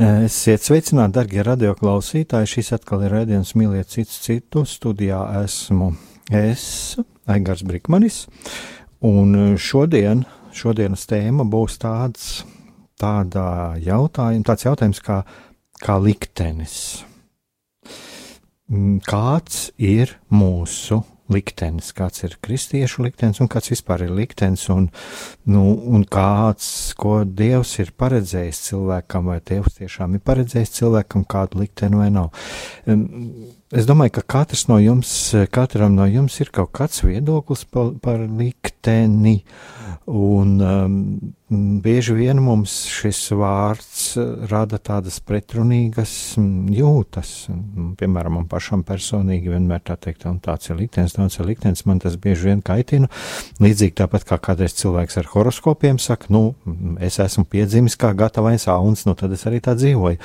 Esiet sveicināti, darbie radioklausītāji. Šis atkal ir raidījums Mīliet citu citu. Studijā esmu es, Aigars Brikmanis. Un šodien, šodienas tēma būs tāds, tādā jautājuma, tāds jautājums kā, kā liktenis. Mm, kāds ir mūsu liktenis, kāds ir kristiešu liktenis un kāds vispār ir liktenis, un, nu, un kāds, ko Dievs ir paredzējis cilvēkam, vai Dievs tiešām ir paredzējis cilvēkam kādu likteni vai nav. Es domāju, ka katrs no jums, katram no jums ir kaut kāds viedoklis par, par likteni. Un um, bieži vien mums šis vārds rada tādas pretrunīgas jūtas. Piemēram, man pašam personīgi vienmēr tā teikt, un tāds ir liktenis, tāds ir liktenis, man tas bieži vien kaitina. Līdzīgi tāpat kā kādreiz cilvēks ar horoskopiem saka, nu, es esmu piedzimis kā gatavais auns, nu tad es arī tā dzīvoju.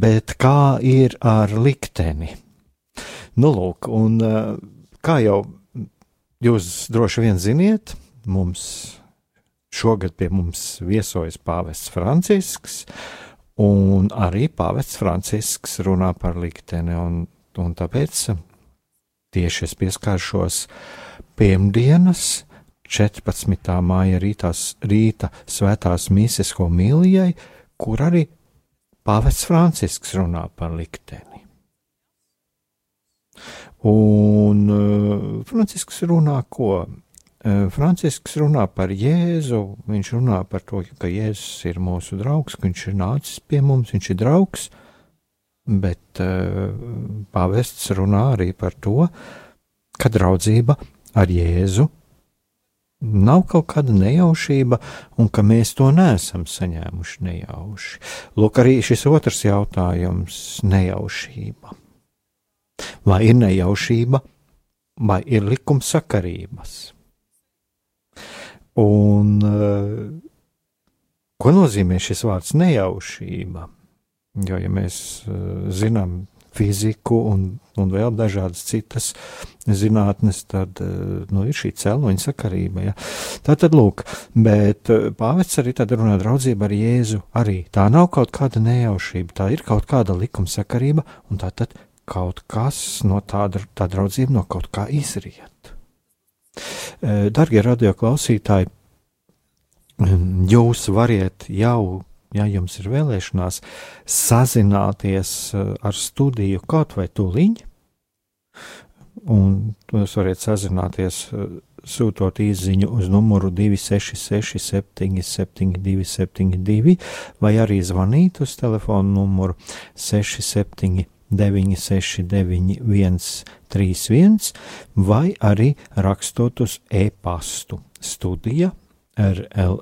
Bet kā ir ar likteni? Nu, lūk, un kā jau jūs droši vien ziniet, mums šogad pie mums viesojas Pāvests Francisks, un arī Pāvests Francisks runā par likteni, un, un tāpēc tieši es pieskāršos pirmdienas. 14. māja rītās, rīta svētās mīses homilijai, kur arī Pāvests Francisks runā par likteni. Un uh, Francisks runā ko? Uh, Francisks runā par Jēzu, viņš runā par to, ka Jēzus ir mūsu draugs, ka viņš ir nācis pie mums, viņš ir draugs, bet uh, pāvests runā arī par to, ka draudzība ar Jēzu nav kaut kāda nejaušība, un ka mēs to neesam saņēmuši nejauši. Lūk, arī šis otrs jautājums - nejaušība. Vai ir nejaušība, vai ir likumsakarības? Un eh, ko nozīmē šis vārds nejaušība? Jo, ja mēs eh, zinām fiziku un, un vēl dažādas citas zinātnes, tad eh, nu, ir šī cēloņa sakarība. Ja? Tā tad lūk, bet pāvests arī tad runā draudzība ar Jēzu. Arī tā nav kaut kāda nejaušība, tā ir kaut kāda likumsakarība, un tā tad kaut kas no tāda, tā draudzība no kaut kā izriet. E, Darbie radioklausītāji, jūs variet jau, ja jums ir vēlēšanās, sazināties e, ar studiju kaut vai tūliņ, un jūs varat sazināties e, sūtot īsiņu uz numuru 266, 772, 72, vai arī zvanīt uz telefonu numuru 67 969, 131, vai arī rakstot uz e-pastu studija rlm.lv.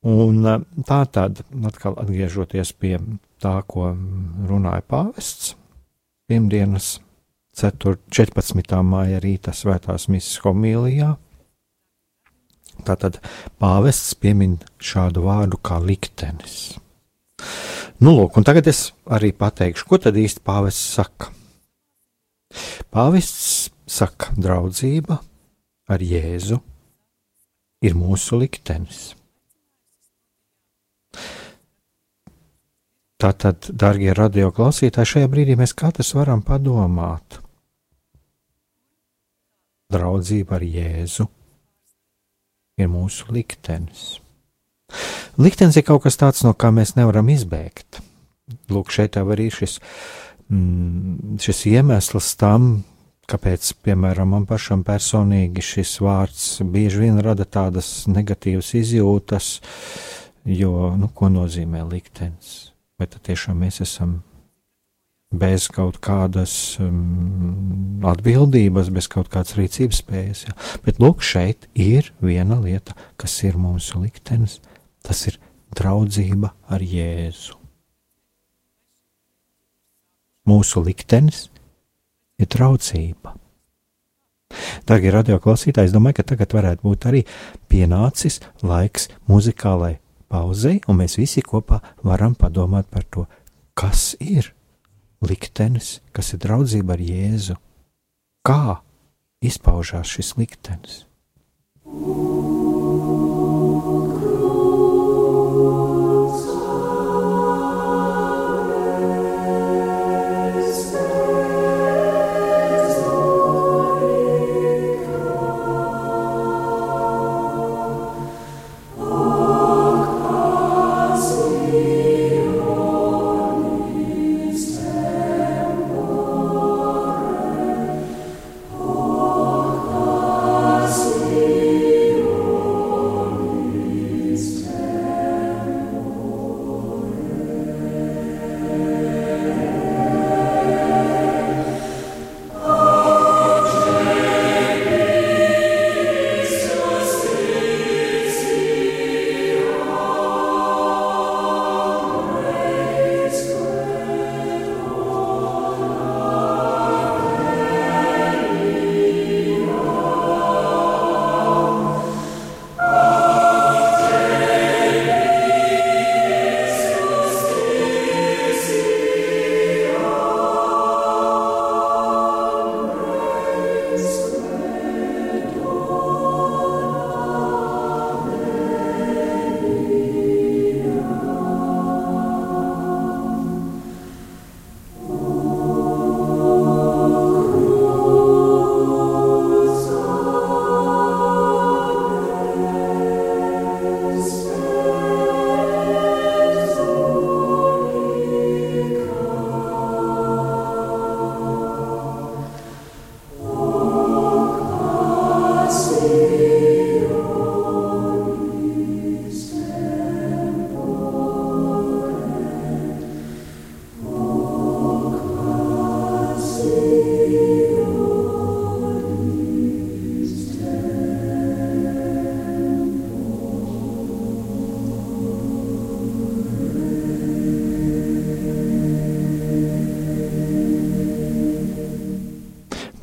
Un tā tad, atkal atgriežoties pie tā, ko runāja pāvests, pirmdienas 4, 14. māja rīta svētās misijas homilijā, tātad pāvests piemin šādu vārdu kā liktenis. Nu, lūk, un tagad es arī pateikšu, ko tad īsti pāvests saka. Pāvests saka, draudzība ar Jēzu ir mūsu liktenis. Tātad, darbie radioklausītāji, šajā brīdī mēs katrs varam padomāt. Draudzība ar Jēzu ir mūsu liktenis. Liktenis ir kaut kas tāds, no kā mēs nevaram izbēgt. Lūk, šeit jau arī šis, mm, šis iemesls tam, kāpēc, piemēram, man pašam personīgi šis vārds bieži vien rada tādas negatīvas izjūtas, jo, nu, ko nozīmē liktenis? Vai tad tiešām mēs esam bez kaut kādas um, atbildības, bez kaut kādas rīcības spējas. Ja. Bet lūk, šeit ir viena lieta, kas ir mūsu liktenis. Tas ir draudzība ar Jēzu. Mūsu liktenis ir draudzība. Darbie radioklausītāji, es domāju, ka tagad varētu būt arī pienācis laiks muzikālai pauzei, un mēs visi kopā varam padomāt par to, kas ir liktenis, kas ir draudzība ar Jēzu. Kā izpaužās šis liktenis?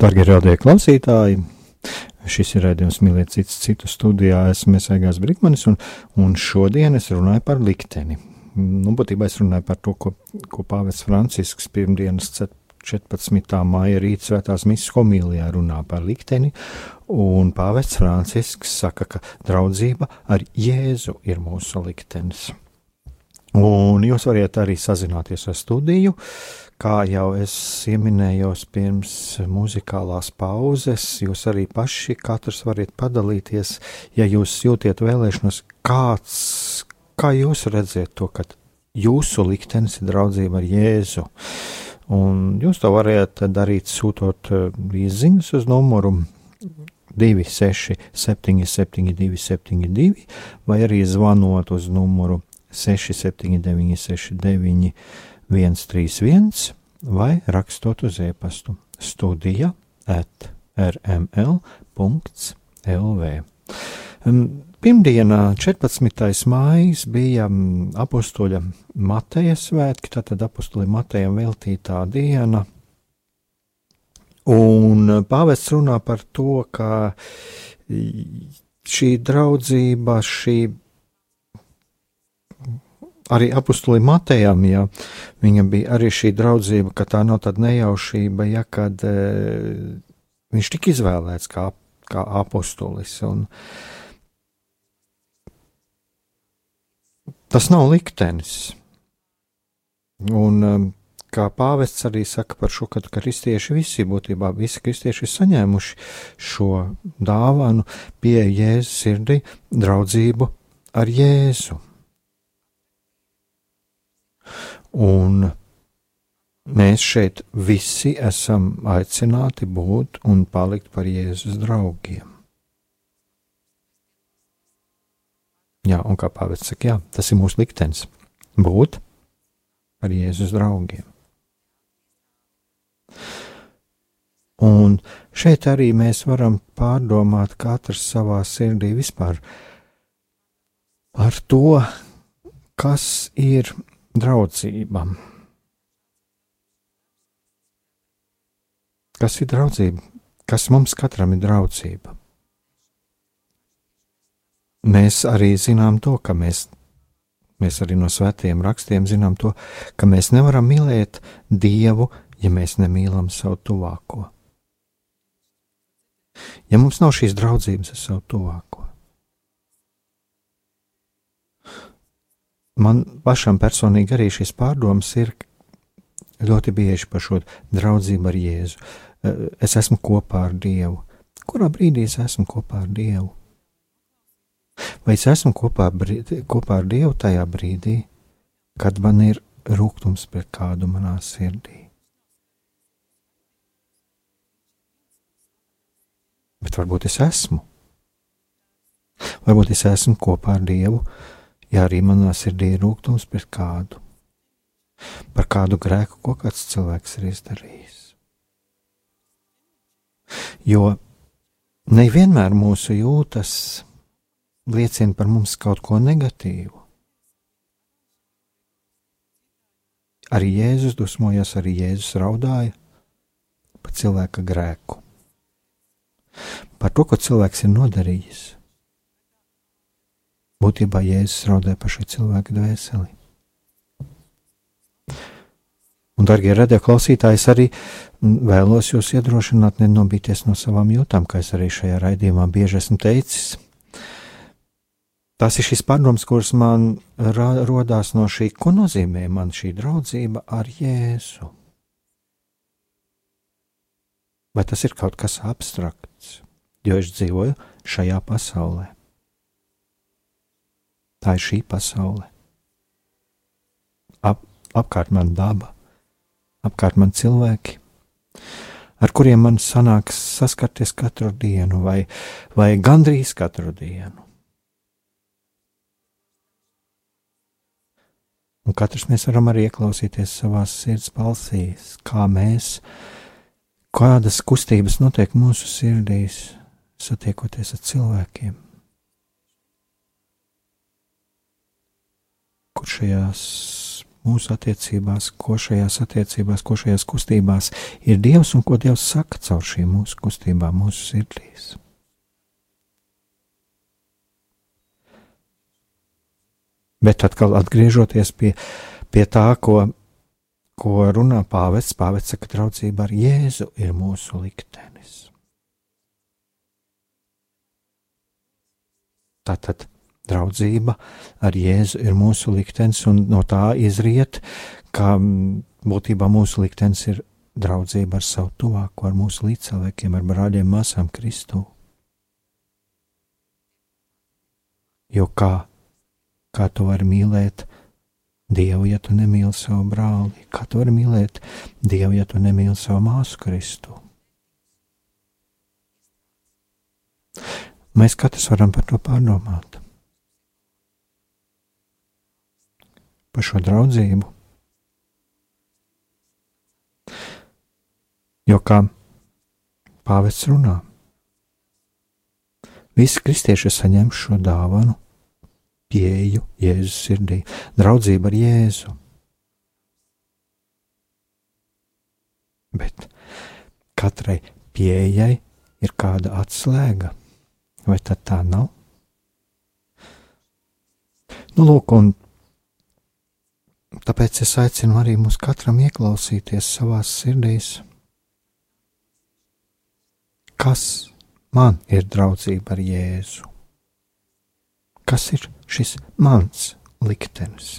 Dargie radio klausītāji, šis ir redzējums mīlēt citu, studijā. Esmu Mēsēgās Brīkmanis, un, un šodien es runāju par likteni. Nu, būtībā es runāju par to, ko, ko pāvests Francisks pirmdienas 14. māja rīta svētās misijas homīlijā runā par likteni, un pāvests Francisks saka, ka draudzība ar Jēzu ir mūsu liktenis. Un jūs varat arī sazināties ar studiju, uh, Kā jau es pieminējos pirms muzikālās pauzes, jūs arī paši katrs varat padalīties, ja jūs jūtiet vēlēšanos, kāds, kā jūs redzat to, ka jūsu liktenis ir draudzība ar Jēzu. Un jūs to varat darīt sūtot eh, īsiņas uz numuru 26, 77, 272, vai arī zvanot uz numuru 679, 69. 131 vai rakstot uz e-pastu studija at rml.lv. Pirmdienā, 14. mājas, bija apakstoļa Mateja svētki, tātad apakstoļa Matejam veltītā diena. Un pāvests runā par to, ka šī draudzība, šī arī apustulim Matejam, ja viņam bija arī šī draudzība, ka tā nav tāda nejaušība, ja kad e, viņš tika izvēlēts kā, kā apustulis. Un, tas nav liktenis. Un, e, kā pāvests arī saka par šo, ka kristieši visi, būtībā visi kristieši ir saņēmuši šo dāvanu pie Jēzus sirdī, draudzību ar Jēzu. Un mēs šeit visi esam aicināti būt un palikt par Jēzus draugiem. Jā, un kā pāvests saka, jā, tas ir mūsu liktenis - būt par Jēzus draugiem. Un šeit arī mēs varam pārdomāt katrs savā sirdī vispār par to, kas ir draudzība. Kas ir draudzība? Kas mums katram ir draudzība? Mēs arī zinām to, ka mēs, mēs arī no svētiem rakstiem zinām to, ka mēs nevaram mīlēt Dievu, ja mēs nemīlam savu tuvāko. Ja mums nav šīs draudzības ar savu tuvāko, man pašam personīgi arī šīs pārdomas ir ļoti bieži par šo draudzību ar Jēzu. Eh, es esmu kopā ar Dievu. Kurā brīdī es esmu kopā ar Dievu? Vai es esmu kopā, brīdī, kopā ar Dievu tajā brīdī, kad man ir rūkums pret kādu manā sirdī? Bet varbūt es esmu. Varbūt es esmu kopā ar Dievu, ja arī manā sirdī ir rūkums pret kādu, par kādu grēku, ko kāds cilvēks ir izdarījis. Jo nevienmēr mūsu jūtas liecina par mums kaut ko negatīvu. Arī Jēzus dusmojās, arī Jēzus raudāja par cilvēka grēku, par to, ko cilvēks ir nodarījis. Būtībā Jēzus raudāja par šo cilvēku dvēseli. Un, darbie radioklausītāji, es arī vēlos jūs iedrošināt, nenobīties no savām jūtām, kā es arī šajā raidījumā bieži esmu teicis. Tas ir šis pārdoms, kuras man radās no šī, ko nozīmē man šī draudzība ar Jēzu. Vai tas ir kaut kas abstrakts, jo es dzīvoju šajā pasaulē? Tā ir šī pasaule. Ap, apkārt man daba, apkārt man cilvēki, ar kuriem man sanāks saskarties katru dienu, vai, vai gandrīz katru dienu. Un katrs mēs varam arī ieklausīties savā sirds balsīs, kā mēs, kādas kustības notiek mūsu sirdīs, satiekoties ar cilvēkiem. Kur šajās mūsu attiecībās, ko šajās attiecībās, ko šajās kustībās ir Dievs un ko Dievs saka caur šīm mūsu kustībām, mūsu sirdīs. Bet atkal atgriežoties pie, pie tā, ko, ko runā pāvests, pāvests saka, ka draudzība ar Jēzu ir mūsu liktenis. Tātad draudzība ar Jēzu ir mūsu liktenis, un no tā izriet, ka būtībā mūsu liktenis ir draudzība ar savu tuvāko, ar mūsu līdzcilvēkiem, ar brāļiem, māsām Kristu. Jo kā, kā tu vari mīlēt Dievu, ja tu nemīli savu brāli? Kā tu vari mīlēt Dievu, ja tu nemīli savu māsu Kristu? Mēs katrs varam par to pārdomāt. Par šo draudzību. Jo kā pāvests runā, visi kristieši saņem šo dāvanu, pieeju Jēzus sirdī, draudzību ar Jēzu. Bet katrai pieejai ir kāda atslēga, vai tā nav? Nu, lūk, un Tāpēc es aicinu arī mūs katram ieklausīties savās sirdīs, kas man ir draudzība ar Jēzu, kas ir šis mans liktenis.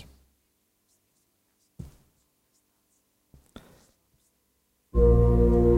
Darbie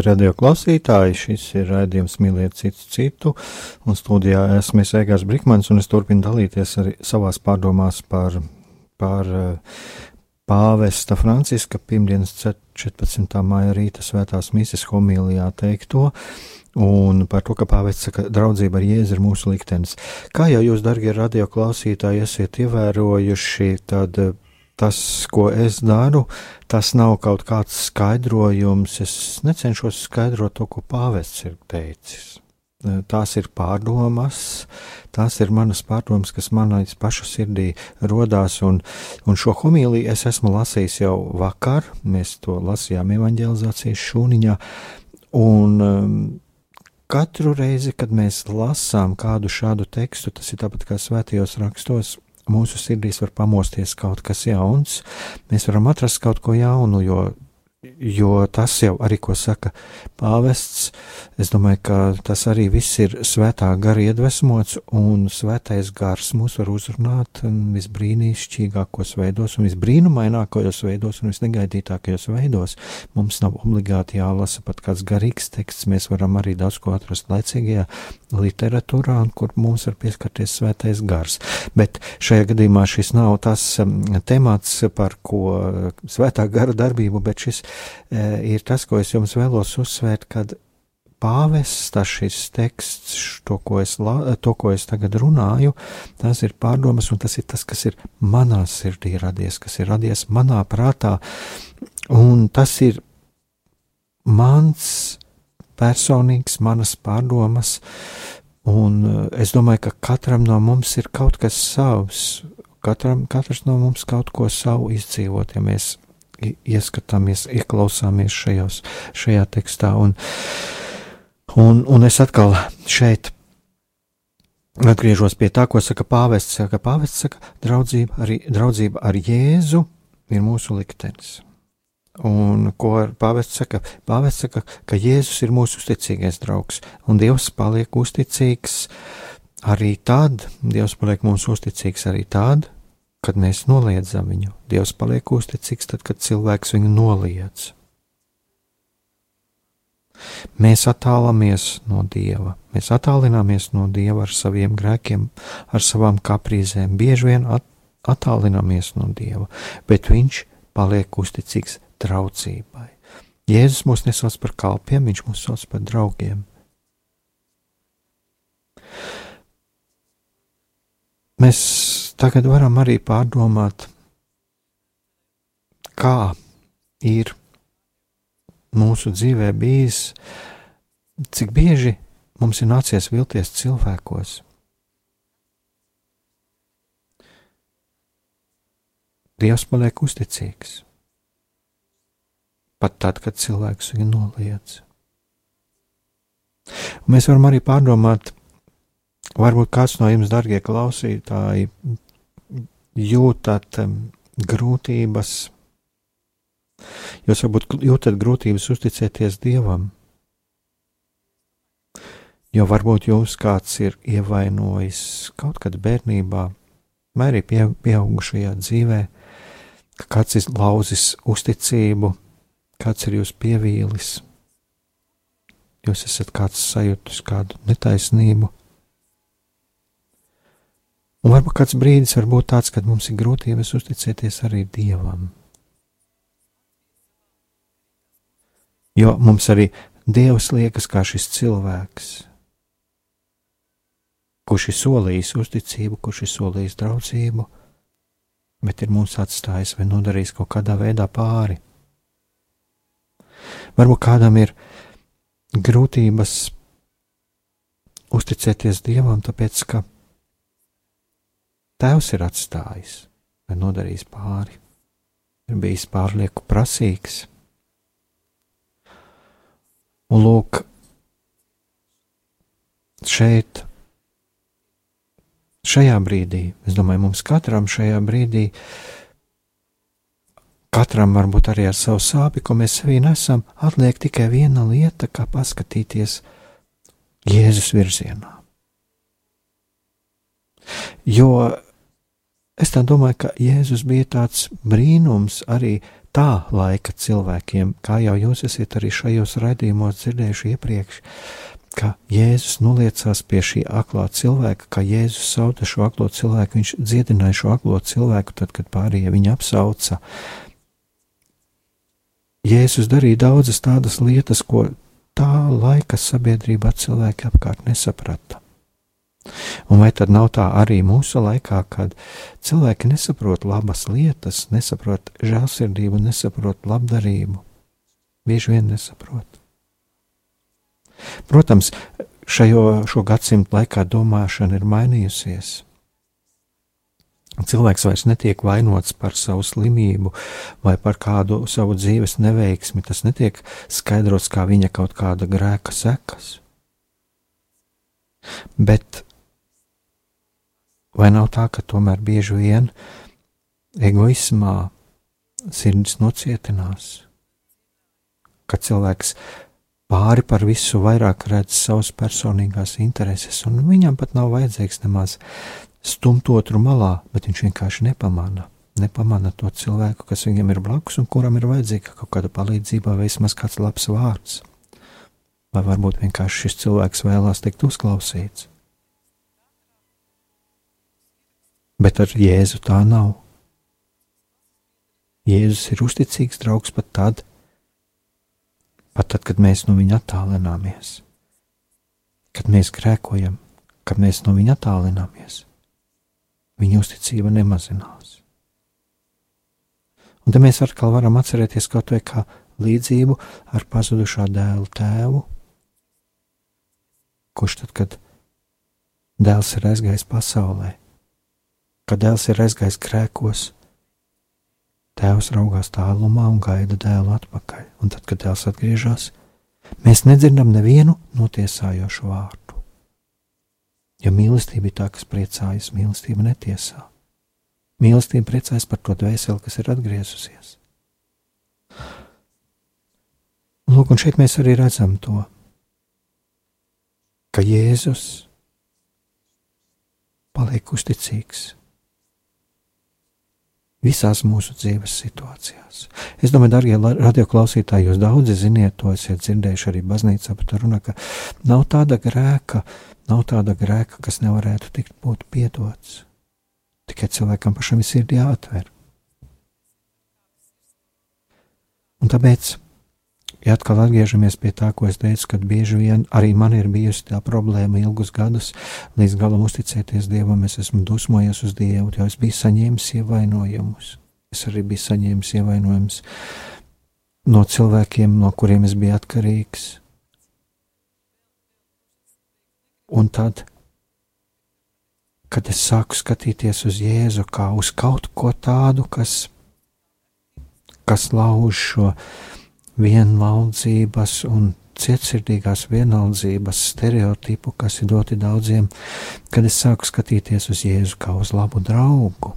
radio klausītāji, šis ir raidījums Mīliet citu citu, un studijā esmu Egārs Brikmans, un es turpinu dalīties arī savās pārdomās par, par eh, pāvesta Franciska pirmdienas 14. māja rīta svētās mises homilijā teikto, un par to, ka pāvests saka, draudzība ar Jēzu ir mūsu liktenis. Kā jau jūs, darbie radio klausītāji, esat ievērojuši, tad tas, ko es daru, tas nav kaut kāds skaidrojums. Es necenšos skaidrot to, ko pāvests ir teicis. Tās ir pārdomas, tās ir manas pārdomas, kas manā pašu sirdī rodās. Un, un šo homīliju es esmu lasījis jau vakar. Mēs to lasījām evanģelizācijas šūniņā. Un, um, katru reizi, kad mēs lasām kādu šādu tekstu, tas ir tāpat kā svētajos rakstos, mūsu sirdīs var pamosties kaut kas jauns, mēs varam atrast kaut ko jaunu, jo Jo tas jau arī, ko saka pāvests, es domāju, ka tas arī viss ir svētā gara iedvesmots, un svētais gars mūs var uzrunāt visbrīnišķīgākos veidos, un visbrīnumainākajos veidos, un visnegaidītākajos veidos. Mums nav obligāti jālasa pat kāds garīgs teksts, mēs varam arī daudz ko atrast laicīgajā literatūrā, kur mums var pieskarties svētais gars. Bet šajā gadījumā šis nav tas um, temats, par ko svētā gara darbību, bet šis ir tas, ko es jums vēlos uzsvērt, kad pāvests, tas šis teksts, to ko, es, to, ko es tagad runāju, tas ir pārdomas, un tas ir tas, kas ir manā sirdī radies, kas ir radies manā prātā, un tas ir mans personīgs, manas pārdomas, un eh, es domāju, ka katram no mums ir kaut kas savs, katram, katrs no mums kaut ko savu izdzīvot, ja mēs ieskatāmies, ieklausāmies šajos, šajā tekstā. Un, un, un es atkal šeit atgriežos pie tā, ko saka pāvests. Saka, pāvests saka, draudzība, arī, draudzība ar Jēzu ir mūsu liktenis. Un ko pāvests saka? Pāvests saka, ka Jēzus ir mūsu uzticīgais draugs, un Dievs paliek uzticīgs arī tad, Dievs paliek mums uzticīgs arī tad, kad mēs noliedzam viņu. Dievs paliek uzticīgs tad, kad cilvēks viņu noliedz. Mēs attālamies no Dieva, mēs attālināmies no Dieva ar saviem grēkiem, ar savām kaprīzēm, bieži vien at attālināmies no Dieva, bet Viņš paliek uzticīgs traucībai. Jēzus mūs nesauc par kalpiem, Viņš mūs sauc par draugiem. Mēs tagad varam arī pārdomāt, kā ir mūsu dzīvē bijis, cik bieži mums ir nācies vilties cilvēkos. Dievs paliek uzticīgs. Pat tad, kad cilvēks viņu noliedz. Un mēs varam arī pārdomāt, Varbūt kāds no jums, darbie klausītāji, jūtat grūtības, jūs varbūt jūtat grūtības uzticēties Dievam, jo varbūt jūs kāds ir ievainojis kaut kad bērnībā, vai arī pie, pieaugušajā dzīvē, ka kāds ir lauzis uzticību, kāds ir jūs pievīlis, jūs esat kāds sajūtis kādu netaisnību Un varbūt kāds brīdis var būt tāds, kad mums ir grūtības uzticēties arī Dievam. Jo mums arī Dievs liekas kā šis cilvēks, kurš ir solījis uzticību, kurš ir solījis draudzību, bet ir mūs atstājis vai nodarījis kaut kādā veidā pāri. Varbūt kādam ir grūtības uzticēties Dievam, tāpēc ka Tēvs ir atstājis vai nodarījis pāri, ir bijis pārlieku prasīgs. Un lūk, šeit, šajā brīdī, es domāju, mums katram šajā brīdī, katram varbūt arī ar savu sāpi, ko mēs sevī nesam, atliek tikai viena lieta, kā paskatīties Jēzus virzienā. Jo Es tā domāju, ka Jēzus bija tāds brīnums arī tā laika cilvēkiem, kā jau jūs esat arī šajos raidījumos dzirdējuši iepriekš, ka Jēzus noliecās pie šī aklā cilvēka, ka Jēzus sauta šo aklo cilvēku, viņš dziedināja šo aklo cilvēku, tad, kad pārējie viņu apsauca. Jēzus darīja daudzas tādas lietas, ko tā laika sabiedrībā cilvēki apkārt nesaprata. Un vai tad nav tā arī mūsu laikā, kad cilvēki nesaprot labas lietas, nesaprot žēlsirdību, nesaprot labdarību? Bieži vien nesaprot. Protams, šajo, šo gadsimtu laikā domāšana ir mainījusies. Cilvēks vairs netiek vainots par savu slimību vai par kādu savu dzīves neveiksmi. Tas netiek skaidrots kā viņa kaut kāda grēka sekas. Bet vai nav tā, ka tomēr bieži vien egoismā sirds nocietinās? Ka cilvēks pāri par visu vairāk redz savas personīgās intereses, un viņam pat nav vajadzīgs nemaz stumt otru malā, bet viņš vienkārši nepamana. Nepamana to cilvēku, kas viņam ir blakus un kuram ir vajadzīga kaut kāda palīdzība vai vismaz kāds labs vārds. Vai varbūt vienkārši šis cilvēks vēlās tikt uzklausīts. Bet ar Jēzu tā nav. Jēzus ir uzticīgs draugs pat tad, pat tad, kad mēs no viņa attālināmies, kad mēs grēkojam, kad mēs no viņa attālināmies, viņa uzticība nemazinās. Un te mēs atkal varam atcerēties kaut vai kā līdzību ar pazudušā dēla tēvu, kurš tad, kad dēls ir aizgājis pasaulē, kad dēls ir aizgājis grēkos, Tēvs raugās tālumā un gaida dēlu atpakaļ, un tad, kad dēls atgriežas, mēs nedzirdam nevienu notiesājošu vārdu. Ja mīlestība ir tā, kas priecājas, mīlestība netiesā. Mīlestība priecājas par to dvēseli, kas ir atgriezusies. Lūk, un šeit mēs arī redzam to, ka Jēzus paliek uzticīgs visās mūsu dzīves situācijās. Es domāju, darbie radioklausītāji, jūs daudzi ziniet, to esat dzirdējuši arī baznīcā, bet runa, ka nav tāda grēka, nav tāda grēka, kas nevarētu tikt būt piedots. Tikai cilvēkam pašam ir jāatver. Un tāpēc ja atkal atgriežamies pie tā, ko es teicu, kad bieži vien arī man ir bijusi tā problēma ilgus gadus, līdz galam uzticēties Dievam, es esmu dusmojies uz Dievu, jo es biju saņēmis ievainojumus. Es arī biju saņēmis ievainojumus no cilvēkiem, no kuriem es biju atkarīgs. Un tad, kad es sāku skatīties uz Jēzu kā uz kaut ko tādu, kas, kas lauž šo vienvaldzības un cietsirdīgās vienaldzības stereotipu, kas ir doti daudziem, kad es sāku skatīties uz Jēzu kā uz labu draugu.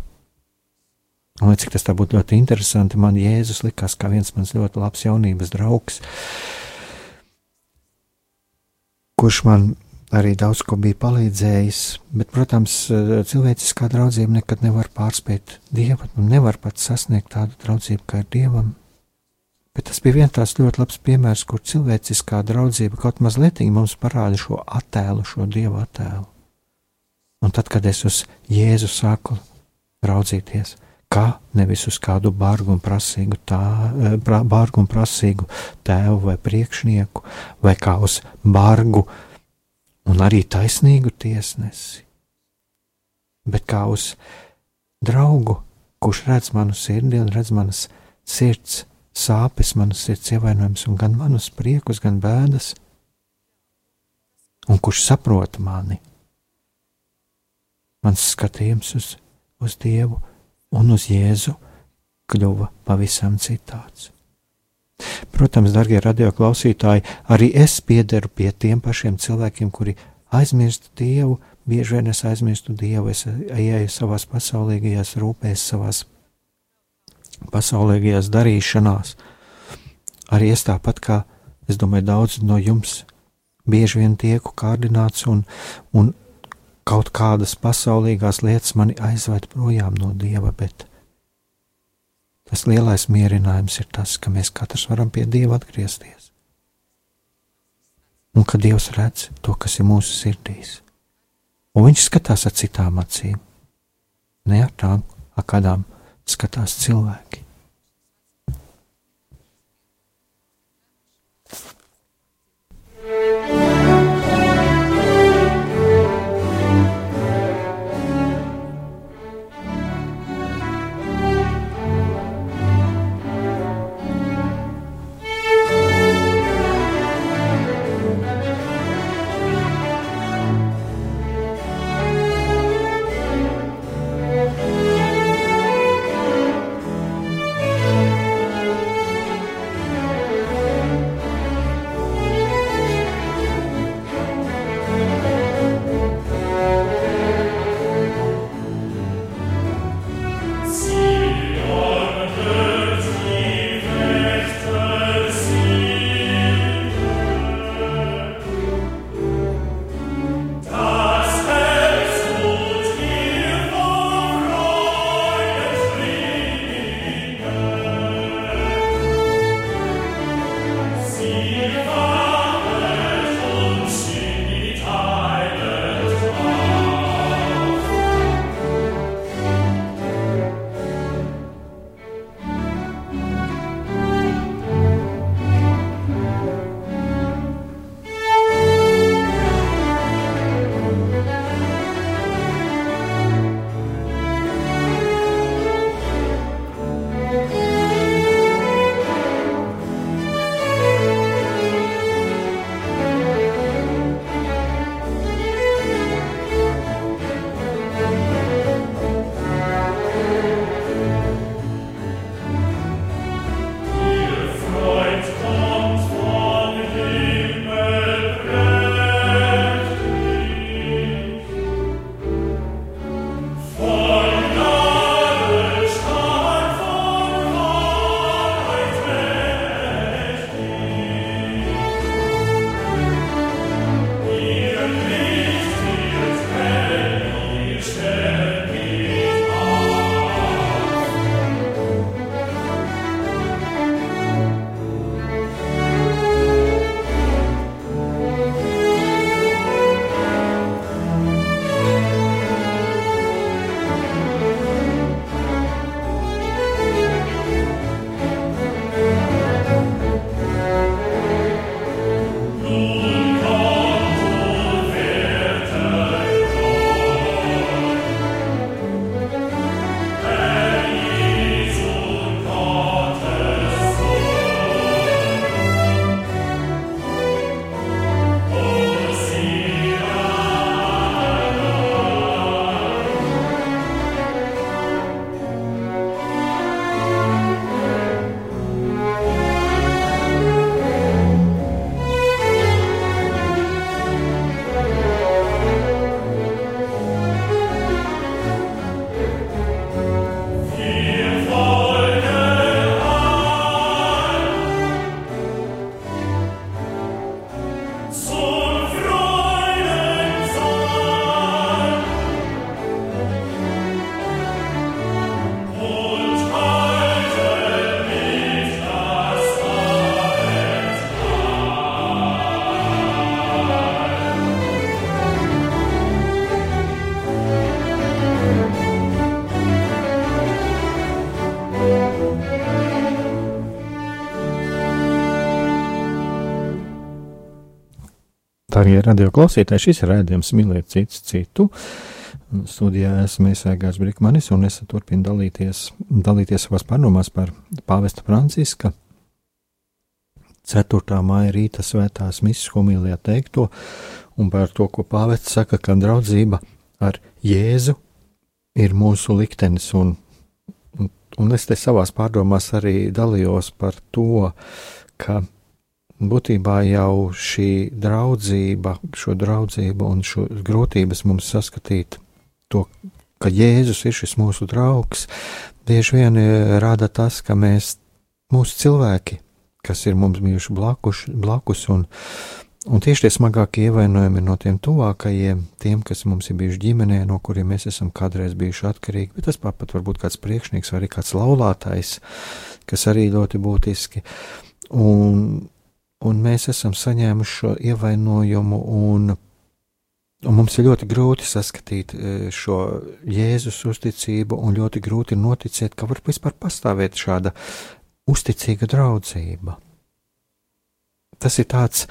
Un, lai cik tas tā būtu ļoti interesanti, man Jēzus likās kā viens mans ļoti labs jaunības draugs, kurš man arī daudz ko bija palīdzējis, bet, protams, cilvēciskā draudzība nekad nevar pārspēt Dievu, un nevar pat sasniegt tādu draudzību, kā ir Dievam Bet tas bija viens tāds ļoti labs piemērs, kur cilvēciskā draudzība kaut mazliet mums parāda šo attēlu, šo dievu attēlu. Un tad, kad es uz Jēzu sāku raudzīties, kā nevis uz kādu bargu un prasīgu, tā, eh, bargu un prasīgu tēvu vai priekšnieku, vai kā uz bargu un arī taisnīgu tiesnesi, bet kā uz draugu, kurš redz manu sirdi un redz manas sirds sāpes, manas sirds ievainojums, un gan manus priekus, gan bēdas, un kurš saprot mani. Mans skatījums uz, uz Dievu un uz Jēzu kļuva pavisam citāds. Protams, darbie radioklausītāji, arī es piederu pie tiem pašiem cilvēkiem, kuri aizmirst Dievu. Bieži vien es aizmirstu Dievu, es eju savās pasaulīgajās rūpēs, savās pasaulīgajās darīšanās. Arī es tāpat kā, es domāju, daudz no jums bieži vien tieku kārdināts un, un kaut kādas pasaulīgās lietas mani aizved projām no Dieva, bet tas lielais mierinājums ir tas, ka mēs katrs varam pie Dieva atgriezties. Un ka Dievs redz to, kas ir mūsu sirdīs. Un viņš skatās ar citām acīm, ne ar tām, ar kādām skatās cilvēki. Darbie radio klausītāji, šis ir rādījums mīlēt citu citu. Studijā esmu Iesēgārs Brikmanis un es turpinu dalīties, dalīties savās pārdomās par pāvesta Franciska 4. māja rīta svētās misijas homilijā teikto un par to, ko pāvests saka, ka draudzība ar Jēzu ir mūsu liktenis un, un, un es te savās pārdomās arī dalījos par to, ka būtībā jau šī draudzība, šo draudzību un šo grūtības mums saskatīt to, ka Jēzus ir šis mūsu draugs, bieži vien e, rada tas, ka mēs, mūsu cilvēki, kas ir mums bijuši blakus, blakus un, Un tieši tie smagākie ievainojumi no tiem tuvākajiem, tiem, kas mums ir bijuši ģimenē, no kuriem mēs esam kādreiz bijuši atkarīgi. Bet tas pat var būt kāds priekšnieks vai arī kāds laulātais, kas arī ļoti būtiski. Un, un mēs esam saņēmuši šo ievainojumu, un, un mums ir ļoti grūti saskatīt e, šo Jēzus uzticību, un ļoti grūti noticēt, ka var vispār pastāvēt šāda uzticīga draudzība. Tas ir tāds,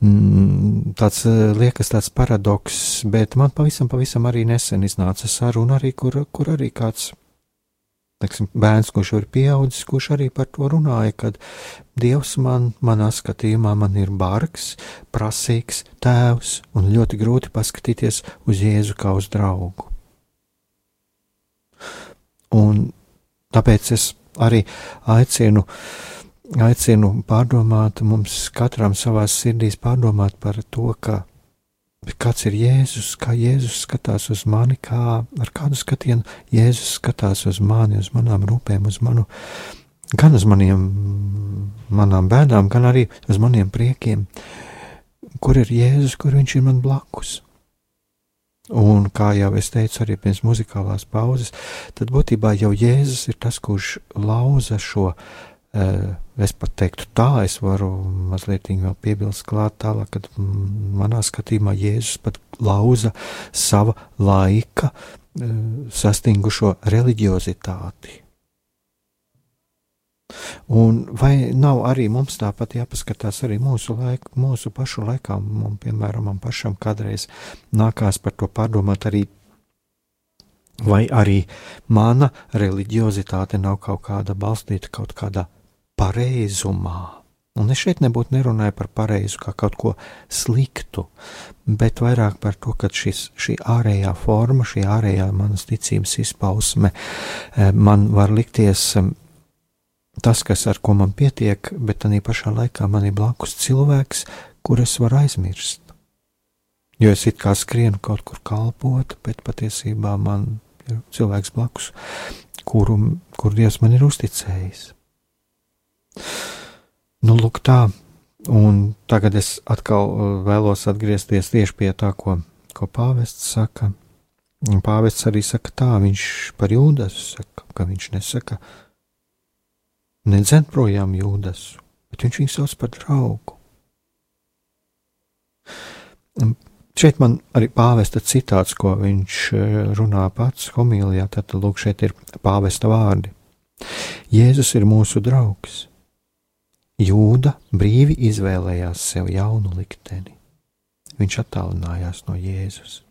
mm, tāds liekas, tāds paradoks, bet man pavisam, pavisam arī nesen iznāca saruna, arī, kur, kur arī kāds teksim, bērns, kurš ir pieaudzis, kurš arī par to runāja, kad Dievs man, manā skatījumā, man ir bargs, prasīgs tēvs, un ļoti grūti paskatīties uz Jēzu kā uz draugu. Un tāpēc es arī aicinu aicinu pārdomāt, mums katram savā sirdīs pārdomāt par to, ka kāds ir Jēzus, kā Jēzus skatās uz mani, kā ar kādu skatienu Jēzus skatās uz mani, uz manām rūpēm, uz manu, gan uz maniem, manām bēdām, gan arī uz maniem priekiem, kur ir Jēzus, kur viņš ir man blakus. Un kā jau es teicu, arī pirms muzikālās pauzes, tad būtībā jau Jēzus ir tas, kurš lauza šo Es pat teiktu, tā es varu mazliet vēl piebilst klāt tālāk, kad manā skatījumā Jēzus pat lauza sava laika e, sastingušo reliģiozitāti. Un vai nav arī mums tāpat jāpaskatās arī mūsu, laiku, mūsu pašu laikā, un, piemēram, man pašam kādreiz nākās par to pārdomāt arī, vai arī mana reliģiozitāte nav kaut kāda balstīta kaut kādā pareizumā. Un es šeit nebūtu nerunāju par pareizu kā kaut ko sliktu, bet vairāk par to, ka šis, šī ārējā forma, šī ārējā manas ticības izpausme eh, man var likties tas, kas ar ko man pietiek, bet tā pašā laikā man ir blakus cilvēks, kur es varu aizmirst. Jo es it kā skrienu kaut kur kalpot, bet patiesībā man ir cilvēks blakus, kuru, kur Dievs man ir uzticējis. Nu, lūk, tā. Un tagad es atkal uh, vēlos atgriezties tieši pie tā, ko, ko pāvests saka. Un pāvests arī saka tā, viņš par jūdas saka, ka viņš nesaka, nedzent projām jūdas, bet viņš viņu sauc par draugu. Šeit man arī pāvesta citāts, ko viņš uh, runā pats homīlijā, tad lūk, šeit ir pāvesta vārdi. Jēzus ir mūsu draugs Jūda brīvi izvēlējās sev jaunu likteni. Viņš attālinājās no Jēzus.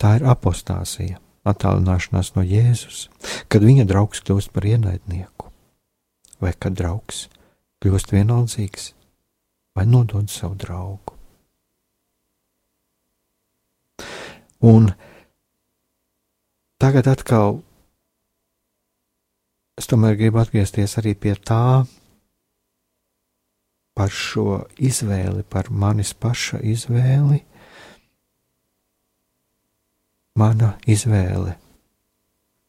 Tā ir apostāsija, attālināšanās no Jēzus, kad viņa draugs kļūst par ienaidnieku, vai kad draugs kļūst vienaldzīgs vai nodod savu draugu. Un tagad atkal es tomēr gribu atgriezties arī pie tā, par šo izvēli, par manis paša izvēli, mana izvēle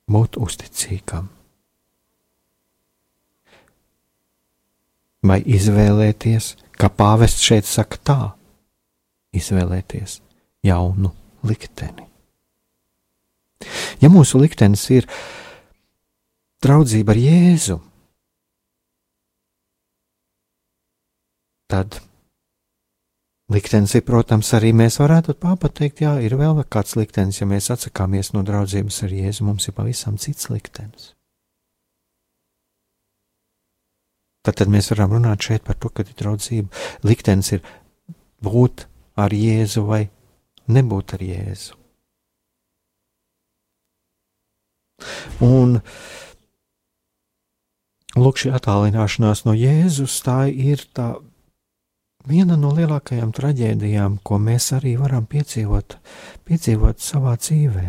būt uzticīgam. Vai izvēlēties, kā pāvests šeit saka, tā, izvēlēties jaunu likteni. Ja mūsu liktenis ir draudzība ar Jēzu, tad liktenis ir, protams, arī mēs varētu pateikt, jā, ir vēl kāds liktenis, ja mēs atsakāmies no draudzības ar Jēzu, mums ir pavisam cits liktenis. Tad, tad mēs varam runāt šeit par to, ka ir draudzība. Liktenis ir būt ar Jēzu vai nebūt ar Jēzu. Un lūk, šī attālināšanās no Jēzus tā ir tā viena no lielākajām traģēdijām, ko mēs arī varam piedzīvot, piedzīvot savā dzīvē.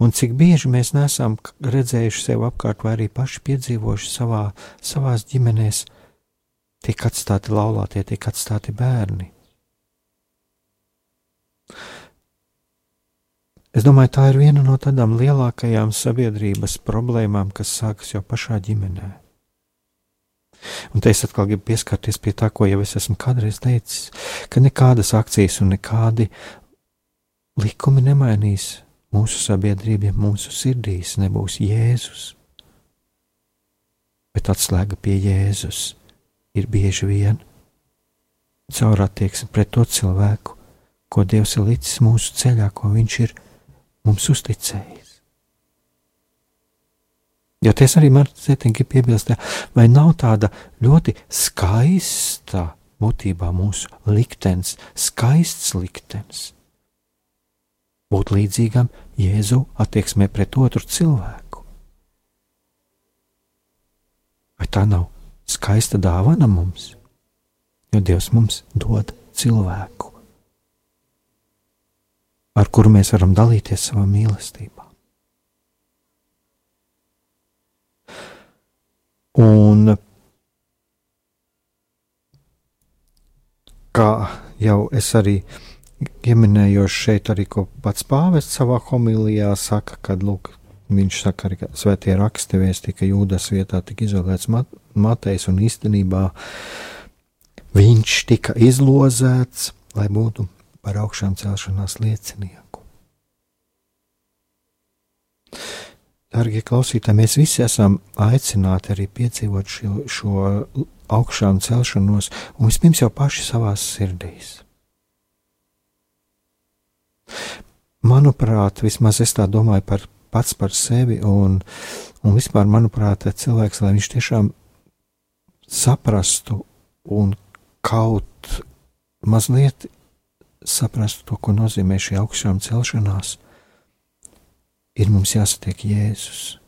Un cik bieži mēs nesam redzējuši sev apkārt, vai arī paši piedzīvojuši savā, savās ģimenēs, tiek atstāti laulātie, tiek atstāti bērni. Es domāju, tā ir viena no tādām lielākajām sabiedrības problēmām, kas sākas jau pašā ģimenē. Un te es atkal gribu pieskarties pie tā, ko jau es esmu kādreiz teicis, ka nekādas akcijas un nekādi likumi nemainīs mūsu sabiedrību, ja mūsu sirdīs nebūs Jēzus. Bet atslēga pie Jēzus ir bieži vien caur attieksmi pret to cilvēku, ko Dievs ir licis mūsu ceļā, ko Viņš ir mums uzticējis. Jo tas arī man ir piebilst, vai nav tāda ļoti skaista būtībā mūsu liktenis, skaists liktenis. Būt līdzīgam Jēzu attieksmē pret otru cilvēku. Vai tā nav skaista dāvana mums? Jo Dievs mums dod cilvēku, ar kuru mēs varam dalīties savā mīlestībā. Un kā jau es arī pieminēju, šeit arī pats pāvests savā homilijā saka, ka lūk, viņš saka, ka svētie raksti vēsti, ka jūdas vietā tika izolēts mat, Matejs un īstenībā viņš tika izlozēts, lai būtu par augšām celšanās liecinieku. Darbie klausītāji, mēs visi esam aicināti arī piedzīvot šo, šo augšām celšanos, un vispirms jau paši savā sirdīs. Manuprāt, vismaz es tā domāju par pats par sevi, un, un vispār, manuprāt, cilvēks, lai viņš tiešām saprastu un kaut mazliet saprastu to, ko nozīmē šī augšām celšanās ir mums jāsatiek Jēzus.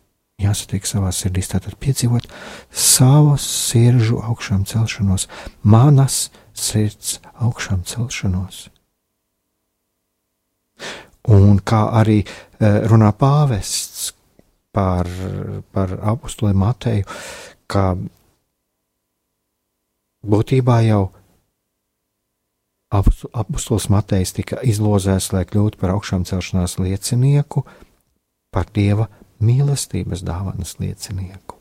Jāsatiek savā sirdī, tātad piedzīvot savu sirdžu augšām celšanos, manas sirds augšām celšanos. Un kā arī e, runā pāvests par, par apakstuli Mateju, ka būtībā jau apustulis Matejs tika izlozēts, lai kļūtu par augšām celšanās liecinieku, par Dieva mīlestības dāvanas liecinieku.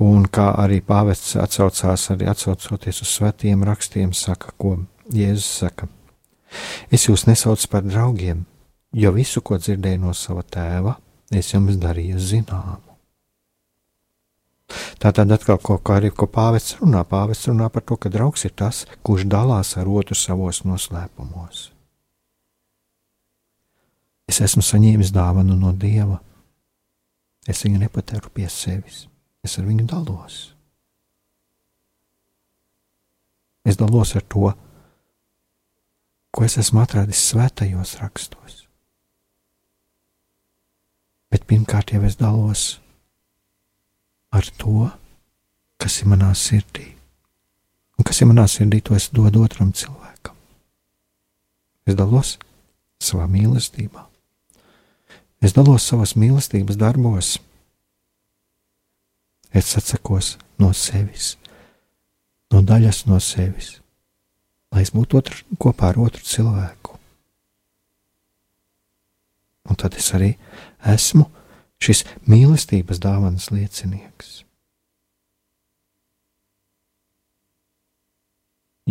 Un kā arī pāvests atsaucās, arī atsaucoties uz svētiem rakstiem, saka, ko Jēzus saka: Es jūs nesaucu par draugiem, jo visu, ko dzirdēju no sava tēva, es jums darīju zināmu. Tātad atkal kaut kā arī, ko pāvests runā, pāvests runā par to, ka draugs ir tas, kurš dalās ar otru savos noslēpumos. Es esmu saņēmis dāvanu no Dieva. Es viņu nepatēru pie sevis, es ar viņu dalos. Es dalos ar to, ko es esmu atradis svētajos rakstos. Bet pirmkārt jau es dalos ar to, kas ir manā sirdī. Un kas ir manā sirdī, to es dodu otram cilvēkam. Es dalos savā mīlestībā. Es dalos savas mīlestības darbos. Es atsakos no sevis, no daļas no sevis, lai es būtu otru, kopā ar otru cilvēku. Un tad es arī esmu šis mīlestības dāvanas liecinieks.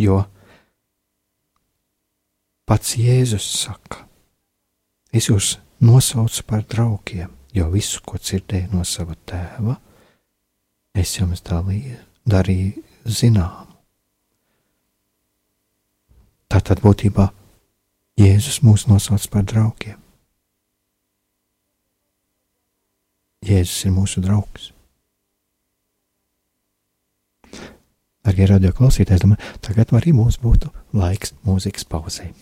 Jo pats Jēzus saka, es jūs nosaucu par draugiem, jo visu, ko dzirdēju no sava tēva, es jums dalīju, darīju zināmu. Tātad būtībā Jēzus mūs nosauc par draugiem. Jēzus ir mūsu draugs. Darbie radio klausītāji, domāju, tagad arī mums būtu laiks mūzikas pauzei.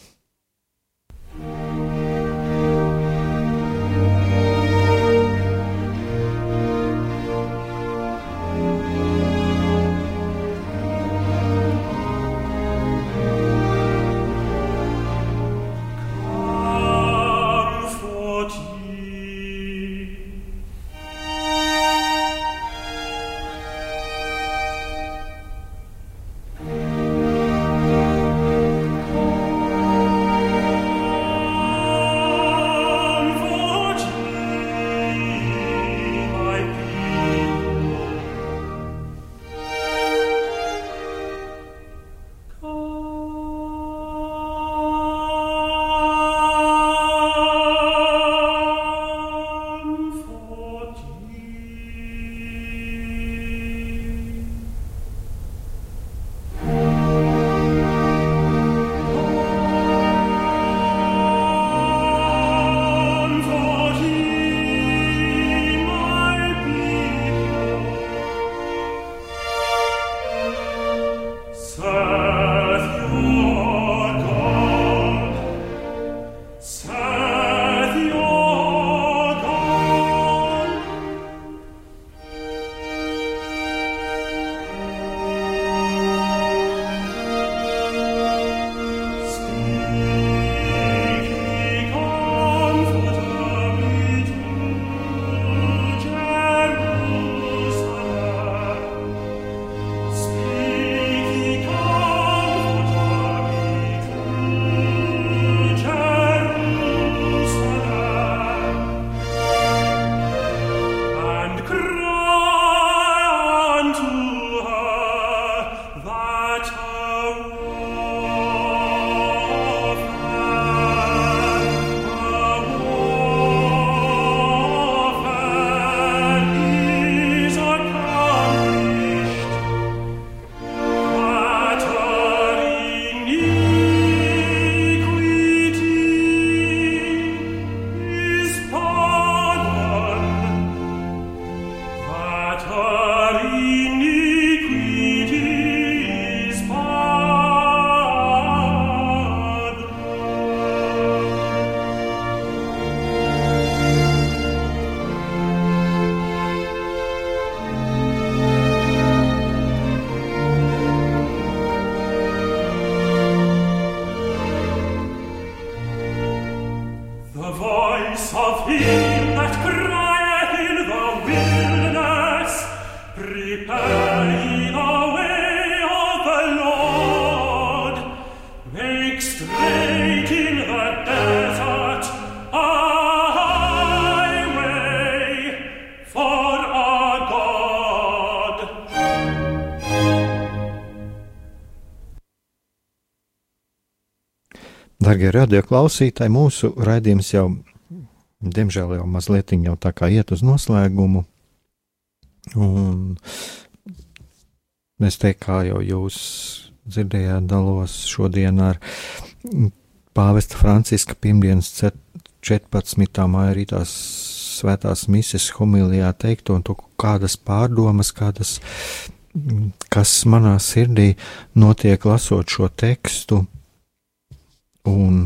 Darbie radioklausītāji, mūsu raidījums jau, diemžēl, jau mazliet jau tā kā iet uz noslēgumu. Un es teiktu, kā jau jūs dzirdējāt, dalos šodien ar pāvesta Franciska pirmdienas 14. māja rītās svētās mises homilijā teikto un to kādas pārdomas, kādas, kas manā sirdī notiek lasot šo tekstu un,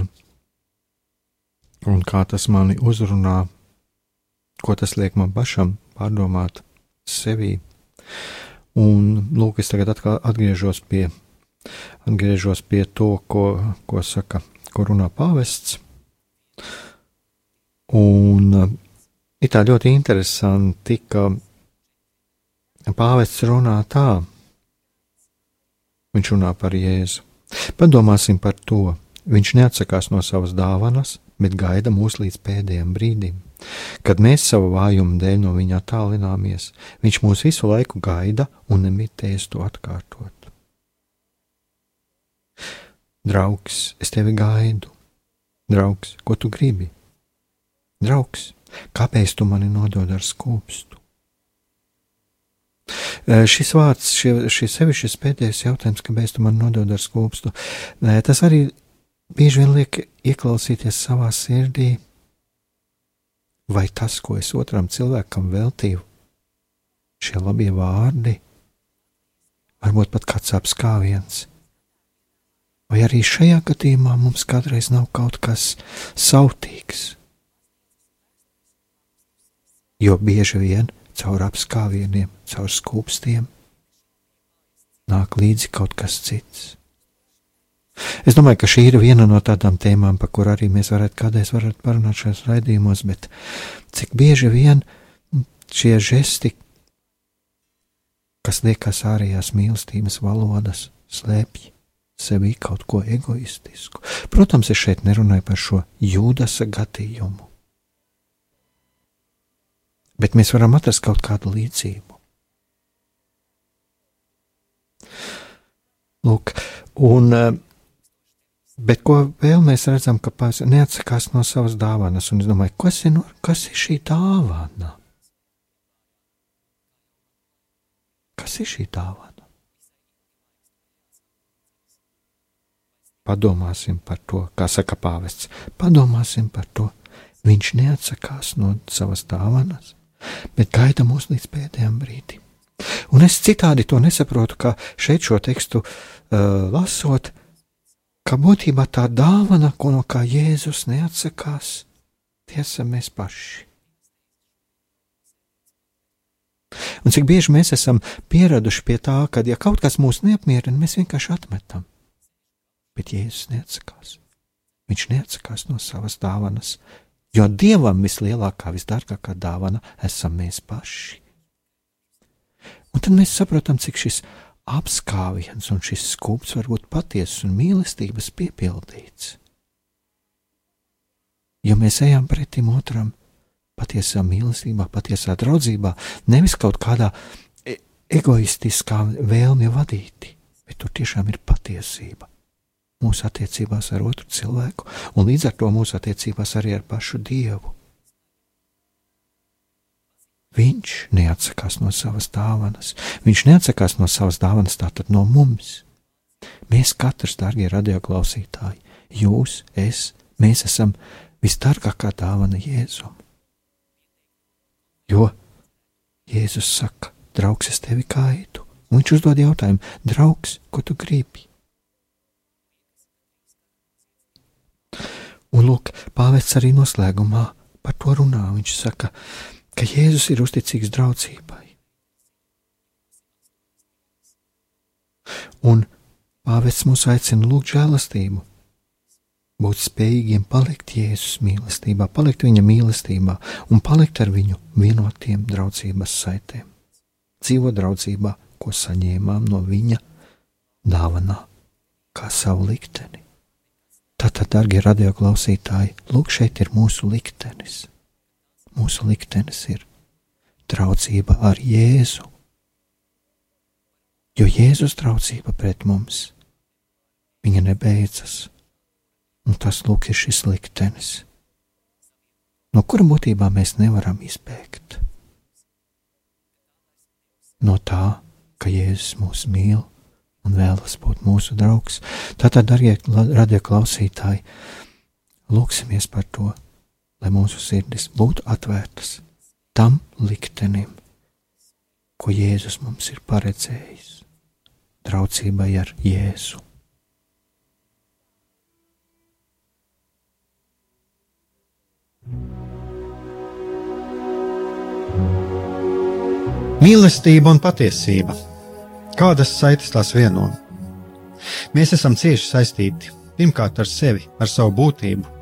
un kā tas mani uzrunā, ko tas liek man pašam pārdomāt sevī. Un, lūk, es tagad atkal atgriežos pie, atgriežos pie to, ko, ko saka, ko runā pāvests. Un ir tā ļoti interesanti, ka pāvests runā tā. Viņš runā par Jēzu. Padomāsim par to. Viņš neatsakās no savas dāvanas, bet gaida mūs līdz pēdējiem brīdim. Kad mēs savu vājumu dēļ no viņa attālināmies, viņš mūs visu laiku gaida un nemitēs to atkārtot. Draugs, es tevi gaidu. Draugs, ko tu gribi? Draugs, kāpēc tu mani nodod ar skūpstu? Šis vārds, šie, šis sevišķis pēdējais jautājums, kāpēc tu man nodod ar skūpstu, tas arī bieži vien liek ieklausīties savā sirdī, vai tas, ko es otram cilvēkam veltīju, šie labie vārdi, varbūt pat kāds apskāviens, vai arī šajā gadījumā mums kādreiz nav kaut kas sautīgs. Jo bieži vien caur apskāvieniem, caur skūpstiem nāk līdzi kaut kas cits. Es domāju, ka šī ir viena no tādām tēmām, par kur arī mēs varētu kādreiz varētu parunāt šajos raidījumos, bet cik bieži vien šie žesti, kas liekas ārējās mīlestības valodas, slēpj sevī kaut ko egoistisku. Protams, es šeit nerunāju par šo jūdasa gadījumu, bet mēs varam atrast kaut kādu līdzību. Lūk, un uh, Bet ko vēl mēs redzam, ka pats neatsakās no savas dāvanas, un es domāju, kas ir, no, kas ir šī dāvana? Kas ir šī dāvana? Padomāsim par to, kā saka pāvests. Padomāsim par to. Viņš neatsakās no savas dāvanas, bet gaida mūs līdz pēdējiem brīdim. Un es citādi to nesaprotu, kā šeit šo tekstu uh, lasot, uh, ka būtībā tā dāvana, ko no kā Jēzus neatsakās, tie esam mēs paši. Un cik bieži mēs esam pieraduši pie tā, ka, ja kaut kas mūs neapmierina, mēs vienkārši atmetam. Bet Jēzus neatsakās. Viņš neatsakās no savas dāvanas, jo Dievam vislielākā, visdārgākā dāvana esam mēs paši. Un tad mēs saprotam, cik šis apskāviens, un šis skūps var būt patiesas un mīlestības piepildīts. Jo mēs ejam pretim otram patiesā mīlestībā, patiesā draudzībā, nevis kaut kādā e egoistiskā vēlmē vadīti, bet tur tiešām ir patiesība. Mūsu attiecībās ar otru cilvēku, un līdz ar to mūsu attiecībās arī ar pašu Dievu. Viņš neatsakās no savas dāvanas. Viņš neatsakās no savas dāvanas, tātad no mums. Mēs katrs, darbie radioklausītāji, jūs, es, mēs esam visdārgākā dāvana Jēzum. Jo Jēzus saka, draugs, es tevi kaitu, un viņš uzdod jautājumu, draugs, ko tu gribi? Un lūk, pāvests arī noslēgumā par to runā. Viņš saka, ka Jēzus ir uzticīgs draudzībai. Un pāvests mūs aicina lūgt žēlastību, būt spējīgiem palikt Jēzus mīlestībā, palikt viņa mīlestībā un palikt ar viņu vienotiem draudzības saitēm. Dzīvo draudzībā, ko saņēmām no viņa dāvanā, kā savu likteni. Tātad, darbie radioklausītāji, lūk, šeit ir mūsu liktenis. Mūsu liktenis ir draudzība ar Jēzu. Jo Jēzus draudzība pret mums, viņa nebeidzas Un tas lūk ir šis liktenis, no kura būtībā mēs nevaram izbēgt. No tā, ka Jēzus mūs mīl un vēlas būt mūsu draugs. Tātad, darbie radioklausītāji, lūksimies par to, lai mūsu sirdis būtu atvērtas tam liktenim, ko Jēzus mums ir paredzējis, draudzībai ar Jēzu. Mīlestība un patiesība. Kādas saites tās vieno? Mēs esam cieši saistīti pirmkārt ar sevi, ar savu būtību,